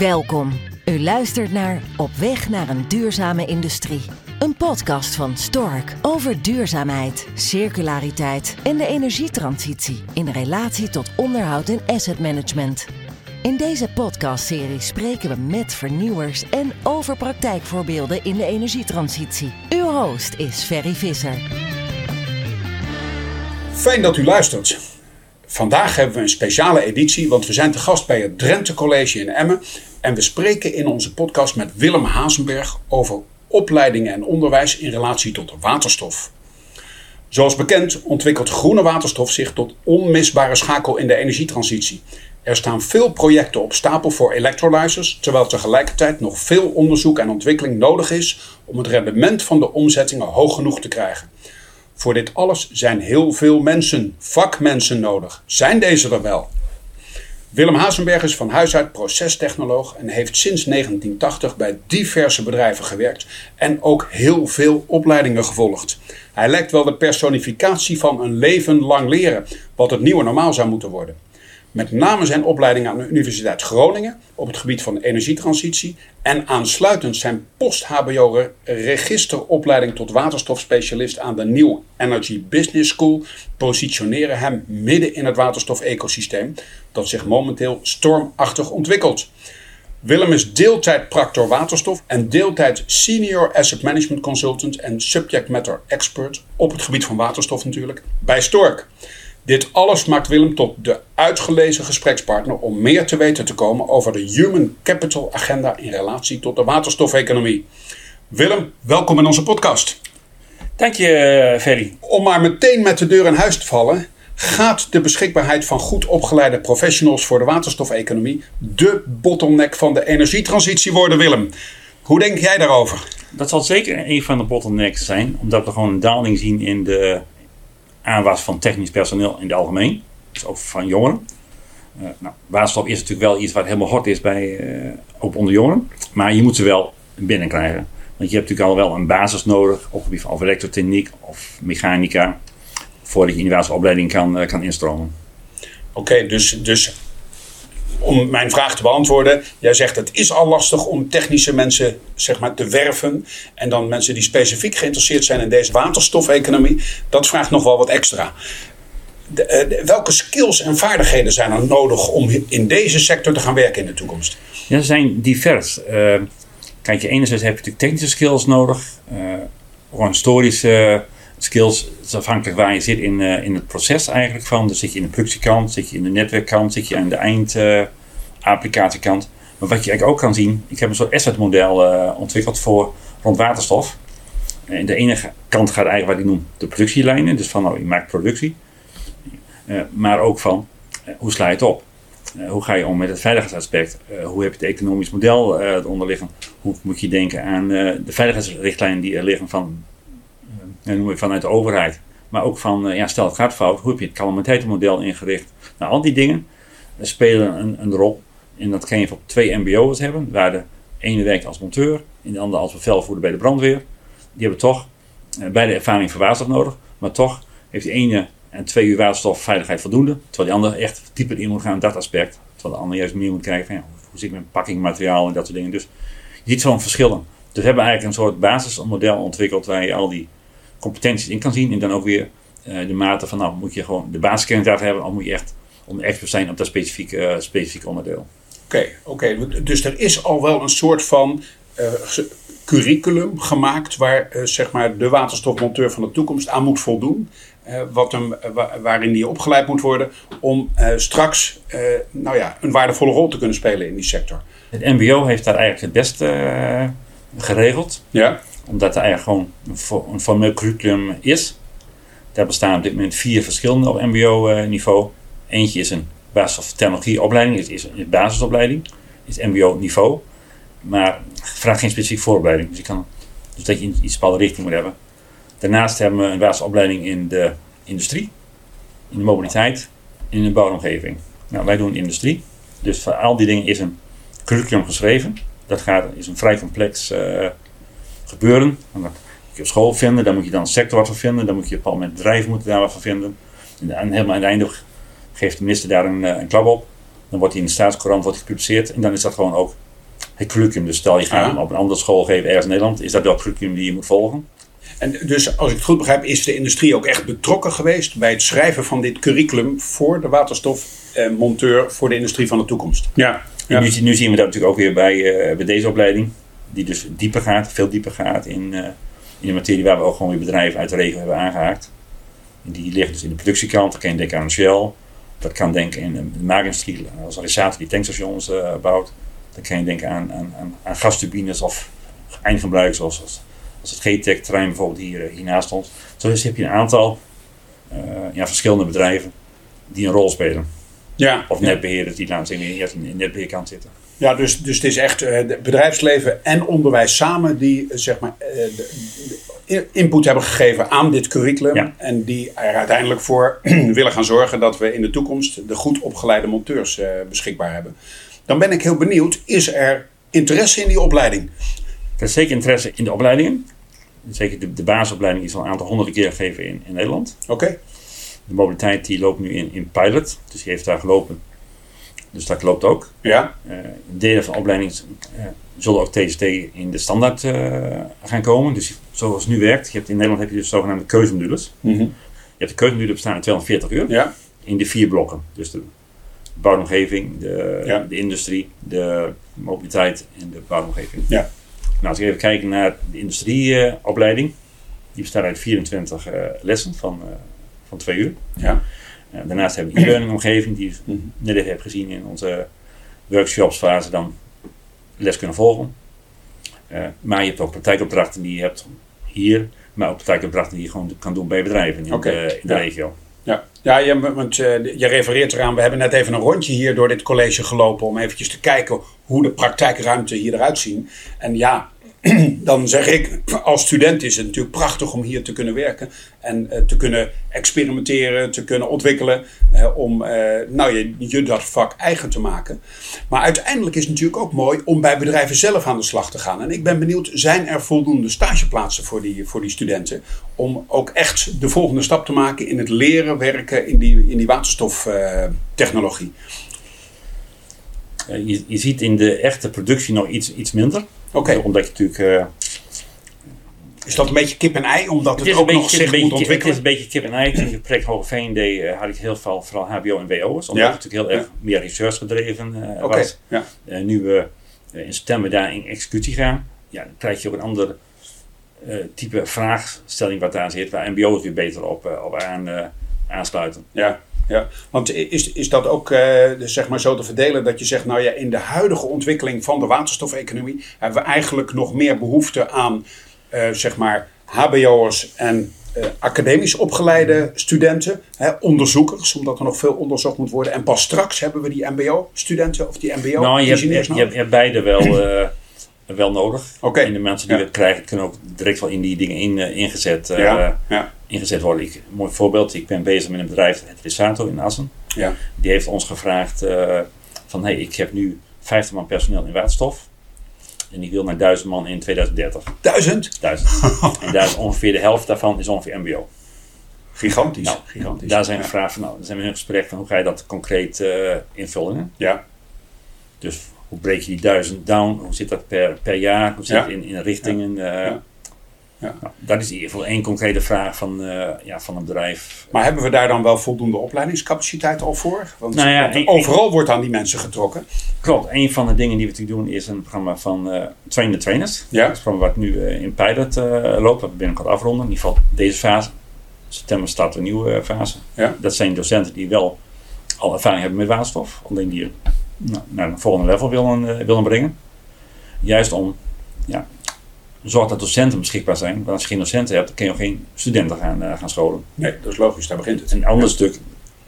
Welkom. U luistert naar Op weg naar een duurzame industrie. Een podcast van Stork over duurzaamheid, circulariteit en de energietransitie in relatie tot onderhoud en asset management. In deze podcastserie spreken we met vernieuwers en over praktijkvoorbeelden in de energietransitie. Uw host is Ferry Visser. Fijn dat u luistert. Vandaag hebben we een speciale editie, want we zijn te gast bij het Drenthe College in Emmen. En we spreken in onze podcast met Willem Hazenberg over opleidingen en onderwijs in relatie tot waterstof. Zoals bekend ontwikkelt groene waterstof zich tot onmisbare schakel in de energietransitie. Er staan veel projecten op stapel voor electrolyzers, terwijl tegelijkertijd nog veel onderzoek en ontwikkeling nodig is om het rendement van de omzettingen hoog genoeg te krijgen. Voor dit alles zijn heel veel mensen, vakmensen nodig. Zijn deze er wel? Willem Hazenberg is van huis uit procestechnoloog en heeft sinds 1980 bij diverse bedrijven gewerkt en ook heel veel opleidingen gevolgd. Hij lijkt wel de personificatie van een leven lang leren, wat het nieuwe normaal zou moeten worden. Met name zijn opleiding aan de Universiteit Groningen op het gebied van energietransitie en aansluitend zijn post-HBO registeropleiding tot waterstofspecialist aan de New Energy Business School positioneren hem midden in het waterstof-ecosysteem dat zich momenteel stormachtig ontwikkelt. Willem is deeltijd practor waterstof en deeltijd senior asset management consultant en subject matter expert op het gebied van waterstof natuurlijk bij Stork. Dit alles maakt Willem tot de uitgelezen gesprekspartner om meer te weten te komen over de Human Capital Agenda in relatie tot de waterstofeconomie. Willem, welkom in onze podcast. Dank je, Ferry. Om maar meteen met de deur in huis te vallen, gaat de beschikbaarheid van goed opgeleide professionals voor de waterstofeconomie de bottleneck van de energietransitie worden, Willem. Hoe denk jij daarover? Dat zal zeker een van de bottlenecks zijn, omdat we gewoon een daling zien in de aanwas van technisch personeel in het algemeen. Dus ook van jongeren. Uh, nou, waterstof is natuurlijk wel iets wat helemaal hot is bij, uh, ook onder jongeren. Maar je moet ze wel binnenkrijgen. Want je hebt natuurlijk al wel een basis nodig op het gebied van elektrotechniek of mechanica. Voordat je in de watersopleiding kan, uh, kan instromen. Oké, dus, dus om mijn vraag te beantwoorden. Jij zegt het is al lastig om technische mensen zeg maar, te werven. En dan mensen die specifiek geïnteresseerd zijn in deze waterstofeconomie. Dat vraagt nog wel wat extra. De, welke skills en vaardigheden zijn er nodig om in deze sector te gaan werken in de toekomst? Ja, ze zijn divers. Uh, kijk, enerzijds heb je natuurlijk technische skills nodig. Uh, historische skills. Is afhankelijk waar je zit in, uh, in het proces eigenlijk van. Dus zit je in de productiekant, zit je in de netwerkkant, zit je aan de eindapplicatiekant. maar wat je eigenlijk ook kan zien, ik heb een soort assetmodel uh, ontwikkeld voor rond waterstof. En de ene kant gaat eigenlijk wat ik noem de productielijnen. Dus van nou, je maakt productie. Uh, maar ook van hoe sla je het op? hoe ga je om met het veiligheidsaspect? hoe heb je het economisch model eronder liggen? Hoe moet je denken aan de veiligheidsrichtlijnen die er liggen van en vanuit de overheid. Maar ook van, ja, stel het gaat fout, hoe heb je het calamiteitenmodel ingericht? Nou, al die dingen spelen een, een rol. En dat kan je op twee MBO's hebben, waar de ene werkt als monteur en de andere als bevelvoerder bij de brandweer. Die hebben toch uh, beide ervaring voor waterstof nodig, maar toch heeft die ene en twee uur waterstofveiligheid voldoende, terwijl die andere echt dieper in moet gaan in dat aspect. Terwijl de andere juist meer moet kijken van ja, hoe zit met pakkingmateriaal en dat soort dingen. Dus je ziet zo'n verschillen. Dus we hebben eigenlijk een soort basismodel ontwikkeld waar je al die competenties in kan zien. En dan ook weer uh, de mate van, nou, moet je gewoon de basiskennis hebben, of moet je echt om expert zijn op dat specifieke, uh, specifieke onderdeel. Oké, okay, oké. Okay. Dus er is al wel een soort van uh, curriculum gemaakt waar zeg maar de waterstofmonteur van de toekomst aan moet voldoen. wat hem, waarin die opgeleid moet worden om straks nou ja, een waardevolle rol te kunnen spelen in die sector. Het MBO heeft daar eigenlijk het beste geregeld. Ja omdat er eigenlijk gewoon een formeel curriculum is. Daar bestaan op dit moment vier verschillende op MBO-niveau. Eentje is een basis- of technologieopleiding, is, is een basisopleiding, is MBO-niveau. Maar vraagt geen specifieke vooropleiding. Dus, je kan, dus dat je in iets bepaalde richting moet hebben. Daarnaast hebben we een basisopleiding in de industrie, in de mobiliteit en in de bouwomgeving. Nou, wij doen industrie. Dus voor al die dingen is een curriculum geschreven. Dat gaat, is een vrij complex uh, gebeuren. Dan moet je op school vinden, dan moet je dan een sector wat van vinden, dan moet je op een moment bedrijven moeten daar wat van vinden. En helemaal aan het einde geeft de minister daar een, een klap op. Dan wordt hij in de staatscourant wordt gepubliceerd en dan is dat gewoon ook het curriculum. Dus stel je gaat Ja. hem op een andere school geven ergens in Nederland, is dat wel het curriculum die je moet volgen. En dus als ik het goed begrijp, is de industrie ook echt betrokken geweest bij het schrijven van dit curriculum voor de waterstofmonteur voor de industrie van de toekomst. Ja. En nu, nu zien we dat natuurlijk ook weer bij, eh, bij deze opleiding, die dus dieper gaat, veel dieper gaat in, eh, in de materie waar we ook gewoon weer bedrijven uit de regio hebben aangehaakt. En die liggen dus in de productiekant, dan kan je denken aan Shell, dat kan denken in de maakindustrie, als realisator die tankstations eh, bouwt. Dan kan je denken aan, aan, aan, aan gasturbines of eindgebruikers zoals als, als het GTEC terrein bijvoorbeeld hier, eh, hiernaast ons. Zo dus heb je een aantal ja, verschillende bedrijven die een rol spelen. Ja. Of netbeheerders die laten in de netbeheerkant zitten. Ja, dus, dus het is echt eh, bedrijfsleven en onderwijs samen die eh, zeg maar, eh, de, input hebben gegeven aan dit curriculum. Ja. En die er uiteindelijk voor willen gaan zorgen dat we in de toekomst de goed opgeleide monteurs beschikbaar hebben. Dan ben ik heel benieuwd, is er interesse in die opleiding? Er is zeker interesse in de opleidingen. Zeker de, de basisopleiding is al een aantal honderden keer gegeven in, in Nederland. Oké, De mobiliteit die loopt nu in, in pilot, dus die heeft daar gelopen. Dus dat loopt ook. ja, Eh delen van de opleiding eh, zullen ook TST in de standaard eh, gaan komen. Dus zoals het nu werkt, je hebt in Nederland heb je dus zogenaamde keuzemodules. Mhm. Je hebt de keuzemodules bestaan uit 240 uur ja, in de vier blokken. Dus de bouwomgeving, de, Ja. de industrie, de mobiliteit en de bouwomgeving. ja, Nou, als we even kijken naar de industrieopleiding, die bestaat uit 24 eh, lessen van, eh, van twee uur. ja, daarnaast hebben we de e-learning omgeving, die je Mhm. net even hebt gezien in onze workshops, waar ze dan les kunnen volgen. Eh, maar je hebt ook praktijkopdrachten die je hebt hier, maar ook praktijkopdrachten die je gewoon kan doen bij bedrijven in de, in de ja. regio. ja. Ja, je, want eh, je refereert eraan, we hebben net even een rondje hier door dit college gelopen om eventjes te kijken hoe de praktijkruimte hier eruit ziet. En ja, dan zeg ik, als student is het natuurlijk prachtig om hier te kunnen werken en eh, te kunnen experimenteren, te kunnen ontwikkelen, eh, om eh, nou, je, je dat vak eigen te maken. Maar uiteindelijk is het natuurlijk ook mooi om bij bedrijven zelf aan de slag te gaan. En ik ben benieuwd, zijn er voldoende stageplaatsen voor die, voor die studenten om ook echt de volgende stap te maken in het leren werken in die, in die waterstoftechnologie? Je, je ziet in de echte productie nog iets, iets minder. Oké, Omdat je natuurlijk... eh, is dat een beetje kip en ei, omdat het, ook een nog beetje, zich een moet beetje, het is ontwikkelen? een beetje kip en ei. Toen ik het project Hoge Veen deed, eh, had ik heel veel, vooral HBO en WO'ers. Omdat Ja. het natuurlijk heel erg meer research gedreven eh, was. ja. Eh, nu we in september daar in executie gaan, ja, dan krijg je ook een ander type vraagstelling wat daar zit, waar MBO's weer beter op, op aan, aansluiten. Ja, ja. want is, is dat ook eh, dus zeg maar zo te verdelen dat je zegt, nou ja, in de huidige ontwikkeling van de waterstofeconomie hebben we eigenlijk nog meer behoefte aan eh, zeg maar HBO'ers en eh, academisch opgeleide studenten, hè, onderzoekers, omdat er nog veel onderzocht moet worden. En pas straks hebben we die MBO-studenten of die nou, je hebt, je, MBO-ingenieurs hebt, je, hebt, je hebt beide wel, wel nodig. Oké. En de mensen die Ja. krijgen, kunnen ook direct wel in die dingen in, eh, ingezet, eh, Ja, ja, ingezet worden. Ik, een mooi voorbeeld, ik ben bezig met een bedrijf, het Risato in Assen. ja. Die heeft ons gevraagd eh, van hey, ik heb nu 50 man personeel in waterstof. En die wil naar 1000 man in 2030. Duizend? 1000. en daar is ongeveer de helft daarvan is ongeveer MBO. Gigantisch. Nou, gigantisch. Daar zijn we gevraagd van, nou, dan zijn we in gesprek van hoe ga je dat concreet invullen. Ja, Dus hoe breek je die 1000 down? Hoe zit dat per, per jaar? Hoe zit het in, in richtingen? eh, Ja. Ja. Nou, dat is in ieder geval één concrete vraag van, eh, ja, van een bedrijf. maar hebben we daar dan wel voldoende opleidingscapaciteit al voor? Want, Nou ja, overal wordt aan die mensen getrokken. Klopt, een van de dingen die we natuurlijk doen is een programma van eh Train the Trainers. Ja. Dat is een programma wat nu eh, in pilot eh, loopt, wat we binnenkort afronden. In ieder geval deze fase. September start een nieuwe eh, fase. Ja. Dat zijn docenten die wel al ervaring hebben met waterstof. Alleen die naar een volgende level willen, eh, willen brengen. Juist om ja, zorg dat docenten beschikbaar zijn. Want als je geen docenten hebt, kun je ook geen studenten gaan, eh, gaan scholen. Nee, dat is logisch, daar begint het. Een ander stuk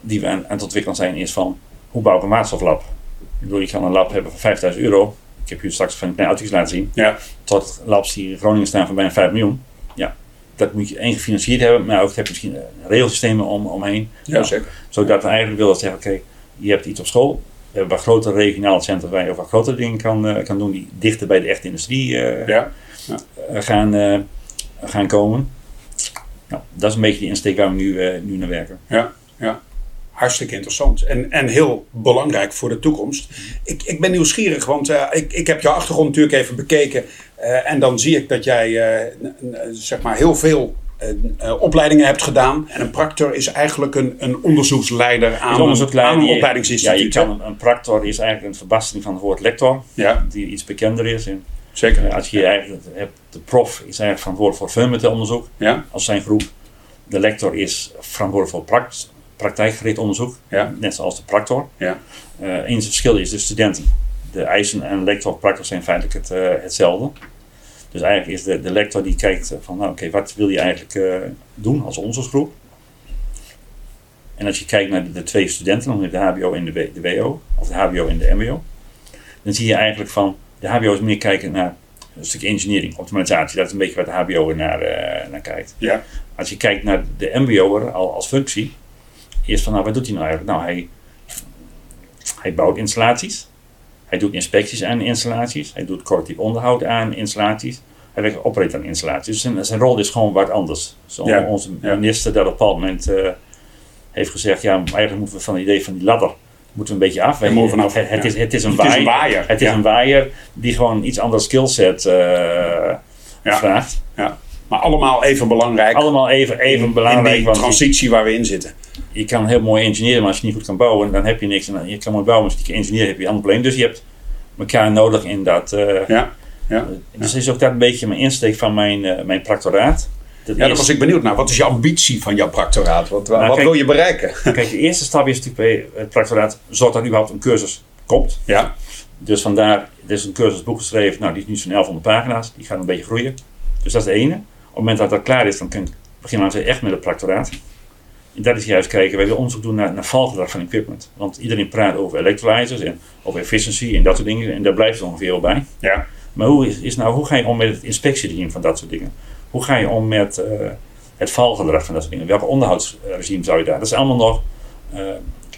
die we aan, aan het ontwikkelen zijn is van hoe bouw ik een waterstoflab? Ik bedoel, je kan een lab hebben van 5000 euro. Ik heb je straks van een klein autootjes laten zien. Ja, Tot labs die in Groningen staan van bijna 5 miljoen. Ja, dat moet je één gefinancierd hebben, maar ook heb je misschien eh, regelsystemen om, omheen. ja Nou, zeker. Zodat we eigenlijk willen zeggen, oké, je hebt iets op school. Hebben wat grotere regionale centra waar je wat grotere dingen kan, eh, kan doen die dichter bij de echte industrie eh, Ja, eh, gaan, eh, gaan komen. Nou, dat is een beetje de insteek waar we nu, eh, nu naar werken. ja, ja. Hartstikke interessant en, en heel belangrijk voor de toekomst. Ik, ik ben nieuwsgierig, want uh, ik, ik heb jouw achtergrond natuurlijk even bekeken. Uh, en dan zie ik dat jij uh, zeg maar heel veel opleidingen hebt gedaan. En een practor is eigenlijk een, een onderzoeksleider aan, onderzoeksleider, aan een opleidingsinstituut. Ja, je kan, een practor is eigenlijk een verbastering van het woord lector, ja. die iets bekender is. En, Zeker. als je eigenlijk hebt, de prof is eigenlijk verantwoordelijk voor fundamental onderzoek ja. als zijn groep. De lector is verantwoordelijk voor praktijkgericht onderzoek, ja. net zoals de practor. Ja. Uh, eens verschil is de studenten. De eisen en lector of practor zijn feitelijk het, uh, hetzelfde. Dus eigenlijk is de, de lector die kijkt van, nou oké, okay, wat wil je eigenlijk uh, doen als onderzoeksgroep? En als je kijkt naar de, de twee studenten, de HBO en de, de WO, of de HBO en de MBO, dan zie je eigenlijk van, de HBO is meer kijken naar een stukje engineering, optimalisatie. Dat is een beetje wat de HBO naar, naar kijkt. Ja. Als je kijkt naar de MBO'er al als functie, Eerst van, nou, wat doet hij nou eigenlijk? Nou, hij, hij bouwt installaties. Hij doet inspecties aan installaties. Hij doet correctief onderhoud aan installaties. Hij werkt opereert aan installaties. Dus zijn, zijn rol is gewoon wat anders. Zo Ja, Onze minister dat op een bepaald moment eh, heeft gezegd... ja, eigenlijk moeten we van het idee van die ladder moeten we een beetje af. Moeten vanaf, het, het ja. is, het is een Het is waaier. een waaier, Het is ja. een waaier die gewoon iets ander skillset eh vraagt. Ja. Maar allemaal even belangrijk. Allemaal even, even belangrijk. in die transitie waar we in zitten. je kan heel mooi engineeren, maar als je niet goed kan bouwen, dan heb je niks. En je kan mooi bouwen, maar als je niet kan engineeren, heb je een ander probleem. Dus je hebt elkaar nodig in dat. eh, Ja. Ja. Dus is ook dat een beetje mijn insteek van mijn, eh, mijn practoraat. Dat Ja, daar was ik benieuwd naar. Wat is je ambitie van jouw practoraat? Wat, wat kijk- wil je bereiken? Kijk, de eerste stap is natuurlijk bij het practoraat, zorg dat er überhaupt een cursus komt. Ja, Dus vandaar, er is een cursusboek geschreven, nou die is nu zo'n 1100 pagina's, die gaat een beetje groeien. Dus dat is de ene. Op het moment dat dat klaar is, dan kun je beginnen we echt met het practoraat. En dat is juist kijken, wij willen onderzoek doen naar, naar valgedrag van equipment. Want iedereen praat over electrolyzers en over efficiency en dat soort dingen. En daar blijft het ongeveer wel bij. ja, Maar hoe, is, is nou, hoe ga je om met het inspectieregime van dat soort dingen? Hoe ga je om met eh, het valgedrag van dat soort dingen? Welke onderhoudsregime zou je daar? Dat is allemaal nog eh,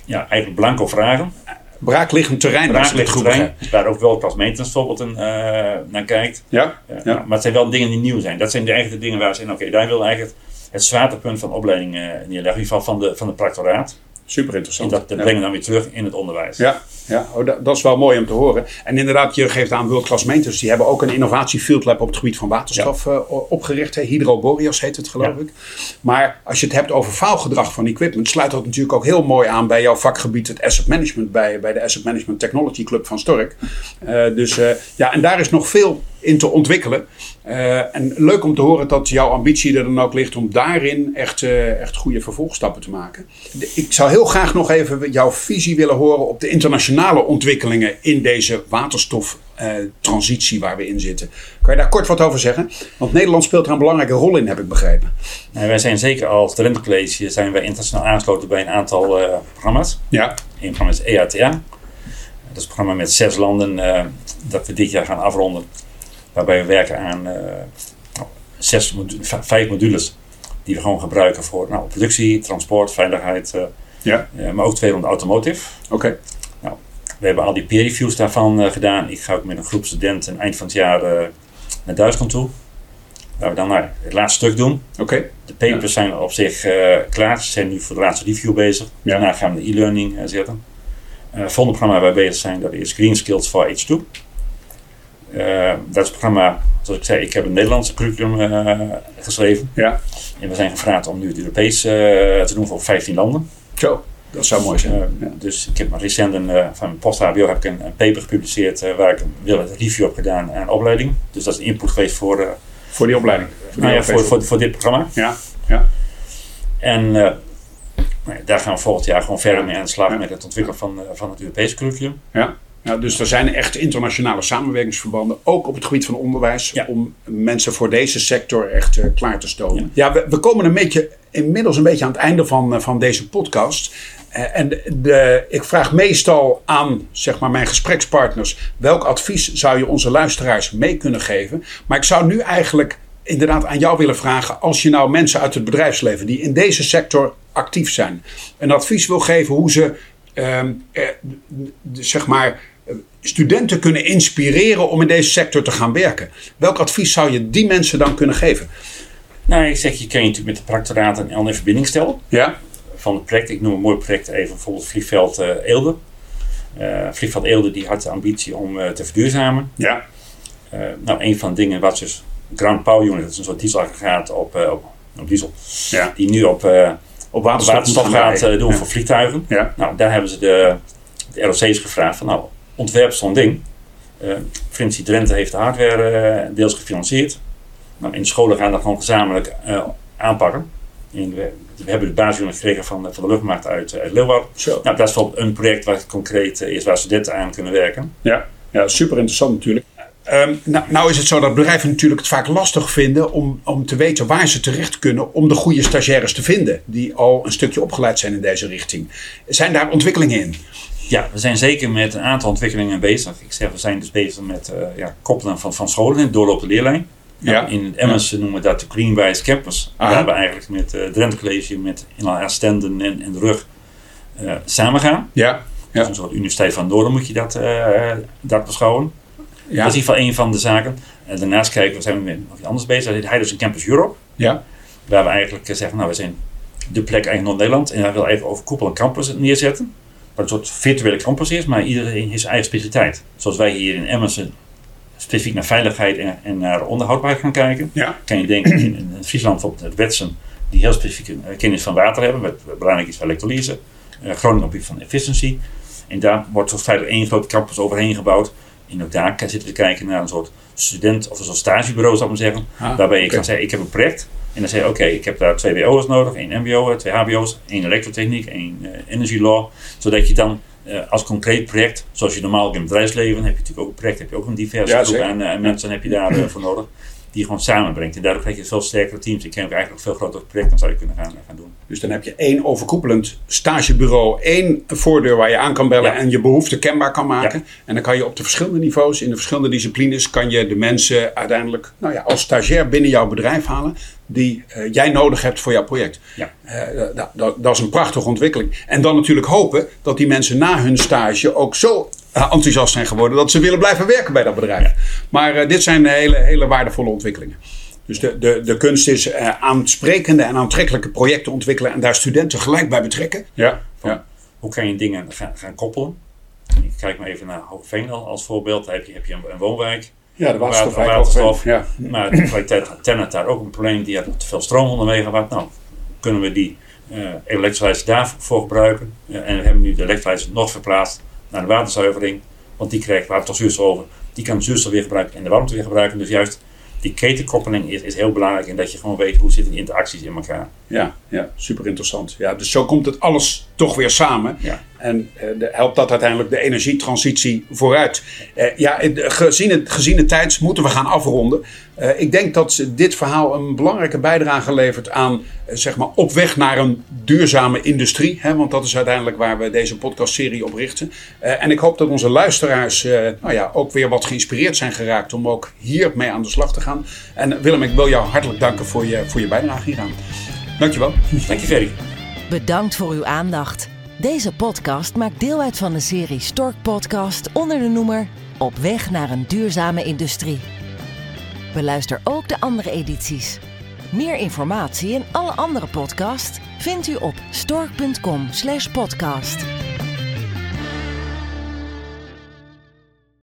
ja, eigenlijk blanco vragen. Braakliggend terrein. goed terrein, waar ook wel maintenance bijvoorbeeld een, eh, naar kijkt. Ja, Ja, Ja. Maar het zijn wel dingen die nieuw zijn. Dat zijn de de dingen waar ze zeggen, oké, daar wil eigenlijk het zwaartepunt van opleiding eh, neerleggen. In ieder geval van de, van de practoraat. Super En interessant. dat, dat ja. brengen we dan weer terug in het onderwijs. Ja, ja. Oh, dat, dat is wel mooi om te horen. En inderdaad, je geeft aan World Class. Die hebben ook een innovatie field lab op het gebied van waterstof eh, opgericht. Hè. Hydroboreas heet het geloof Ja. ik. Maar als je het hebt over faalgedrag van equipment, sluit dat natuurlijk ook heel mooi aan bij jouw vakgebied, het asset management, bij, bij de Asset Management Technology Club van Stork. Eh, dus eh, ja, en daar is nog veel in te ontwikkelen. Eh, en leuk om te horen dat jouw ambitie er dan ook ligt om daarin echt, eh, echt goede vervolgstappen te maken. Ik zou heel graag nog even jouw visie willen horen op de internationale ontwikkelingen in deze waterstoftransitie waar we in zitten. Kan je daar kort wat over zeggen? Want Nederland speelt er een belangrijke rol in, heb ik begrepen. En wij zijn zeker als Talentencollege zijn wij internationaal aangesloten bij een aantal eh, programma's. Ja, Een programma is EATA. Dat is een programma met zes landen eh, dat we dit jaar gaan afronden. Waarbij we werken aan eh, nou, zes modu- vijf modules die we gewoon gebruiken voor nou, productie, transport, veiligheid. eh, ja, eh, maar ook twee rond automotive. oké. We hebben al die peer reviews daarvan gedaan. Ik ga ook met een groep studenten eind van het jaar naar Duitsland toe. Waar we dan nou, het laatste stuk doen. Oké, De papers zijn op zich klaar. Ze zijn nu voor de laatste review bezig. Ja. Daarna gaan we de e-learning eh, zetten. Het volgende programma waar we bezig zijn, dat is Green Skills for H2. Eh, dat is een programma, zoals ik zei, ik heb een Nederlandse curriculum eh, geschreven. ja. En we zijn gevraagd om nu het Europees eh, te doen voor 15 landen. Zo, dat zou mooi zijn. Ja. Dus ik heb recent een, van mijn post-HBO heb ik een, een paper gepubliceerd waar ik een review heb gedaan aan opleiding. Dus dat is een input geweest voor, Voor die opleiding. Voor nou ja, voor, voor, voor dit programma. Ja, ja. En nou ja, daar gaan we volgend jaar gewoon verder mee aan de slag Ja. met het ontwikkelen van, van het Europese curriculum. Ja. Ja, dus er zijn echt internationale samenwerkingsverbanden, ook op het gebied van onderwijs, Ja. om mensen voor deze sector echt eh, klaar te stomen. Ja. Ja, we, we komen een beetje, inmiddels een beetje aan het einde van, eh, van deze podcast. Eh, en de, de- ik vraag meestal aan zeg maar, mijn gesprekspartners, welk advies zou je onze luisteraars mee kunnen geven? Maar ik zou nu eigenlijk inderdaad aan jou willen vragen, als je nou mensen uit het bedrijfsleven die in deze sector actief zijn, een advies wil geven hoe ze ehm, eh, zeg maar, studenten kunnen inspireren om in deze sector te gaan werken. Welk advies zou je die mensen dan kunnen geven? Nou, ik zeg, je kan je natuurlijk met de practoraat en in verbinding stellen. Ja, van het project. Ik noem een mooi project even bijvoorbeeld Vliegveld uh, Eelde. Uh, Vliegveld Eelde die had de ambitie om uh, te verduurzamen. Ja. nou, een van de dingen was dus Ground Power Unit, dat is een soort dieselaggregaat op, op, op diesel. Ja. Die nu op, op waterstof, waterstof gaat doen ja. voor vliegtuigen. Ja. Nou, daar hebben ze de, de ROC's gevraagd van nou, ontwerp zo'n ding. Uh, Provincie Drenthe heeft de hardware uh, deels gefinancierd. Nou, in de scholen gaan dat gewoon gezamenlijk uh, aanpakken. En we, we, hebben de basisunit gekregen van, van de luchtmacht uit, uit Leeuwarden. Zo. Nou, dat is bijvoorbeeld een project waar concreet is waar studenten aan kunnen werken. Ja, ja super interessant natuurlijk. Um, nou, nou, is het zo dat bedrijven natuurlijk het vaak lastig vinden om, om te weten waar ze terecht kunnen om de goede stagiaires te vinden. Die al een stukje opgeleid zijn in deze richting. Zijn daar ontwikkelingen in? Ja, we zijn zeker met een aantal ontwikkelingen bezig. Ik zeg, we zijn dus bezig met uh, ja, koppelen van, van scholen in doorlopende leerlijn. Ja. Nou, in het Emmers ja. noemen we dat de Greenwise Campus. Aha. Waar we eigenlijk met het uh, Drenthe College, met in Astenden en, en de rug uh, samen gaan. Ja. Dus ja. een soort Universiteit van Noorden moet je dat, dat beschouwen. Ja. Dat is in ieder geval een van de zaken. En daarnaast kijken we, zijn we met nog iets anders bezig. Hij is een Campus Europe. Ja. Waar we eigenlijk zeggen, nou we zijn de plek eigenlijk Noord-Nederland. En wij willen even overkoepel een campus neerzetten. Wat een soort virtuele campus is, maar iedereen heeft zijn eigen specialiteit. Zoals wij hier in Emmersen specifiek naar veiligheid en, en naar onderhoudbaarheid gaan kijken. Ja. Kan je denken in, in Friesland bijvoorbeeld het Wetsen, die heel specifieke uh, kennis van water hebben, wat belangrijk is voor elektrolyse. Uh, Groningen op het van efficiency. En daar wordt zo feitelijk één grote campus overheen gebouwd. En ook daar zitten we te kijken naar een soort student- of een soort stagebureau, zou ik maar zeggen. Ah, waarbij je kan zeggen, ik heb een project. En dan zeg je, oké, ik heb daar twee WO's nodig, één MBO, twee HBO's, één elektrotechniek, één uh, energy law. Zodat je dan uh, als concreet project, zoals je normaal in het bedrijfsleven, heb je natuurlijk ook een project, heb je ook een diverse Ja, groep aan, uh, mensen heb je daarvoor voor nodig. Die gewoon samenbrengt. En daardoor krijg je veel sterkere teams. Ik ken ook eigenlijk veel grotere projecten zou je kunnen gaan, gaan doen. Dus dan heb je één overkoepelend stagebureau, één voordeur waar je aan kan bellen Ja. en je behoefte kenbaar kan maken. Ja. En dan kan je op de verschillende niveaus, in de verschillende disciplines, kan je de mensen uiteindelijk nou ja, als stagiair binnen jouw bedrijf halen die eh, jij nodig hebt voor jouw project. Ja. Eh, dat, dat, dat is een prachtige ontwikkeling. En dan natuurlijk hopen dat die mensen na hun stage ook zo eh, enthousiast zijn geworden dat ze willen blijven werken bij dat bedrijf. Maar eh, dit zijn hele, hele waardevolle ontwikkelingen. Dus de, de, de kunst is eh, aansprekende en aantrekkelijke projecten ontwikkelen en daar studenten gelijk bij betrekken. Ja, ja. Hoe kan je dingen gaan, gaan koppelen? Ik kijk maar even naar Hoogveen als voorbeeld. Daar heb je, heb je een, een woonwijk. ja de waterstofwijk. waterstof. Ja. Maar tegelijkertijd had Tennet daar ook een probleem. Die had te veel stroom onderweg. Nou, kunnen we die uh, elektrolyse daarvoor gebruiken? Uh, en we hebben nu de elektrolyse nog verplaatst naar de waterzuivering. Want die krijgt waterstofzuurstof over. Die kan zuurstof weer gebruiken en de warmte weer gebruiken. Dus juist die ketenkoppeling is, is heel belangrijk. En dat je gewoon weet hoe zitten die interacties in elkaar. Ja, ja super interessant. Ja, dus zo komt het alles toch weer samen. Ja. En uh, de, helpt dat uiteindelijk de energietransitie vooruit. Uh, ja, gezien het, gezien de tijd moeten we gaan afronden. Uh, ik denk dat dit verhaal een belangrijke bijdrage levert aan zeg maar op weg naar een duurzame industrie. Hè, want dat is uiteindelijk waar we deze podcastserie op richten. en ik hoop dat onze luisteraars nou ja, ook weer wat geïnspireerd zijn geraakt om ook hiermee aan de slag te gaan. En Willem, ik wil jou hartelijk danken voor je, voor je bijdrage hieraan. Dankjewel. Dank je, Ferry. Bedankt voor uw aandacht. Deze podcast maakt deel uit van de serie Stork Podcast onder de noemer Op weg naar een duurzame industrie. Beluister ook de andere edities. Meer informatie en alle andere podcasts vindt u op stork.com/podcast.